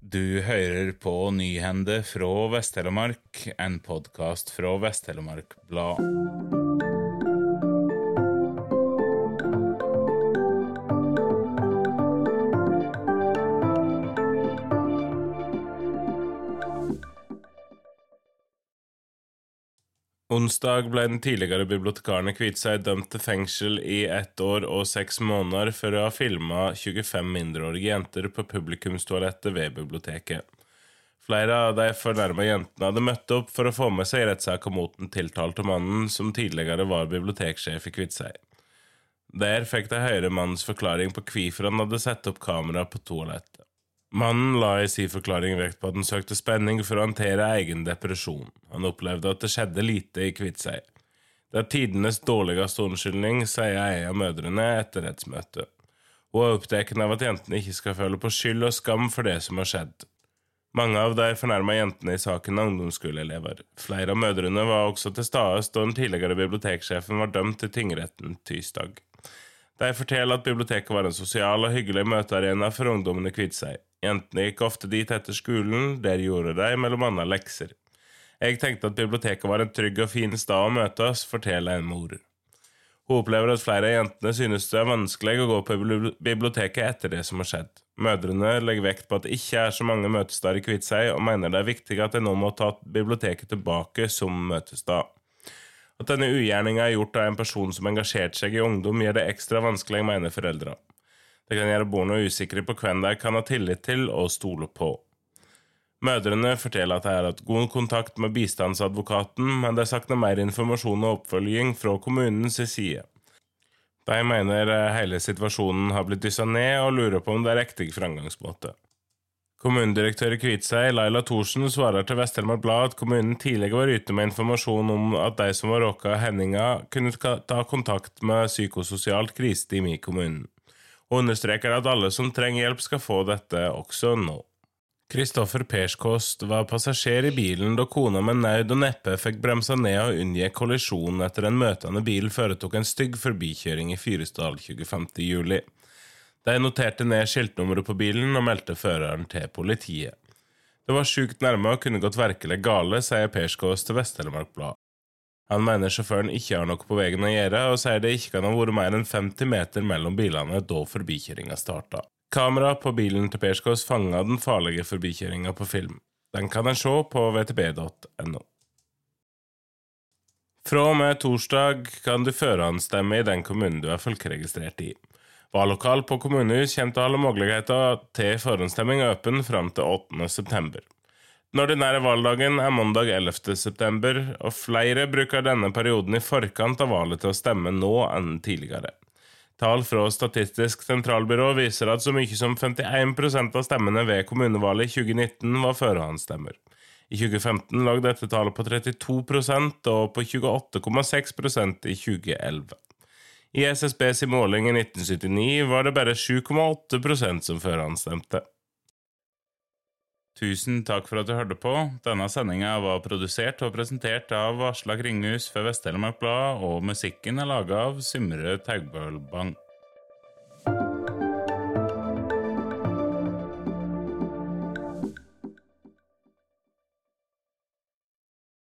Du hører på Nyhende fra Vest-Telemark, en podkast fra Vest-Telemark Blad. Onsdag ble den tidligere bibliotekaren i Kviteseid dømt til fengsel i ett år og seks måneder for å ha filma 25 mindreårige jenter på publikumstoalettet ved biblioteket. Flere av de fornærma jentene hadde møtt opp for å få med seg rettssaka mot den tiltalte mannen som tidligere var biblioteksjef i Kviteseid. Der fikk de høre mannens forklaring på hvorfor han hadde satt opp kamera på toalettet. Mannen la i sin forklaring vekt på at han søkte spenning for å håndtere egen depresjon. Han opplevde at det skjedde lite i Kviteseid. Det er tidenes dårligste unnskyldning, sier ei av mødrene etter rettsmøtet. Hun er opptatt av at jentene ikke skal føle på skyld og skam for det som har skjedd. Mange av de fornærma jentene i saken er ungdomsskoleelever. Flere av mødrene var også til stede da den tidligere biblioteksjefen var dømt til tingretten tirsdag. De forteller at biblioteket var en sosial og hyggelig møtearena for ungdommen i Kviteseid. Jentene gikk ofte dit etter skolen, der gjorde de mellom annet lekser. Jeg tenkte at biblioteket var en trygg og fin stad å møtes, forteller en mor. Hun opplever at flere av jentene synes det er vanskelig å gå på biblioteket etter det som har skjedd. Mødrene legger vekt på at det ikke er så mange møtesteder i Kviteseid, og mener det er viktig at de nå må ta biblioteket tilbake som møtested. At denne ugjerninga er gjort av en person som engasjerte seg i ungdom, gjør det ekstra vanskelig, mener foreldra. Det kan gjøre barna usikre på hvem de kan ha tillit til og stole på. Mødrene forteller at de har hatt god kontakt med bistandsadvokaten, men de savner mer informasjon og oppfølging fra kommunens side. De mener hele situasjonen har blitt dyssa ned, og lurer på om det er riktig framgangsmåte. Kommunedirektør i Kviteseid, Laila Thorsen, svarer til Vest-Telemark Blad at kommunen tidligere var ute med informasjon om at de som var råka av hendinga, kunne ta kontakt med psykososialt kriseteam i kommunen og understreker at alle som trenger hjelp, skal få dette også nå. Kristoffer Perskost var passasjer i bilen da kona med naud og neppe fikk bremsa ned og unngikk kollisjon etter en møtende bil foretok en stygg forbikjøring i Fyresdal 25. juli. De noterte ned skiltnummeret på bilen og meldte føreren til politiet. Det var sjukt nærme og kunne gått virkelig gale, sier Perskost til Vest-Telemark Blad. Han mener sjåføren ikke har noe på veien å gjøre, og sier det ikke kan ha vært mer enn 50 meter mellom bilene da forbikjøringa starta. Kamera på bilen til Perskås fanga den farlige forbikjøringa på film. Den kan en se på vtb.no. Fra og med torsdag kan du førehåndsstemme i den kommunen du er folkeregistrert i. Vallokal på kommunehus kommer til å ha muligheter til forhåndsstemming åpen fram til 8. Den ordinære valgdagen er mandag 11. september, og flere bruker denne perioden i forkant av valget til å stemme nå enn tidligere. Tall fra Statistisk sentralbyrå viser at så mye som 51% av stemmene ved kommunevalget i 2019 var førehåndsstemmer. I 2015 lå dette tallet på 32% og på 28,6% i 2011. I SSBs måling i 1979 var det bare 7,8% som førhåndsstemte. Tusen takk for at du hørte på. Denne sendinga var produsert og presentert av Aslak Ringhus for Vest-Telemark Blad, og musikken er laga av Symre Taugbølbang.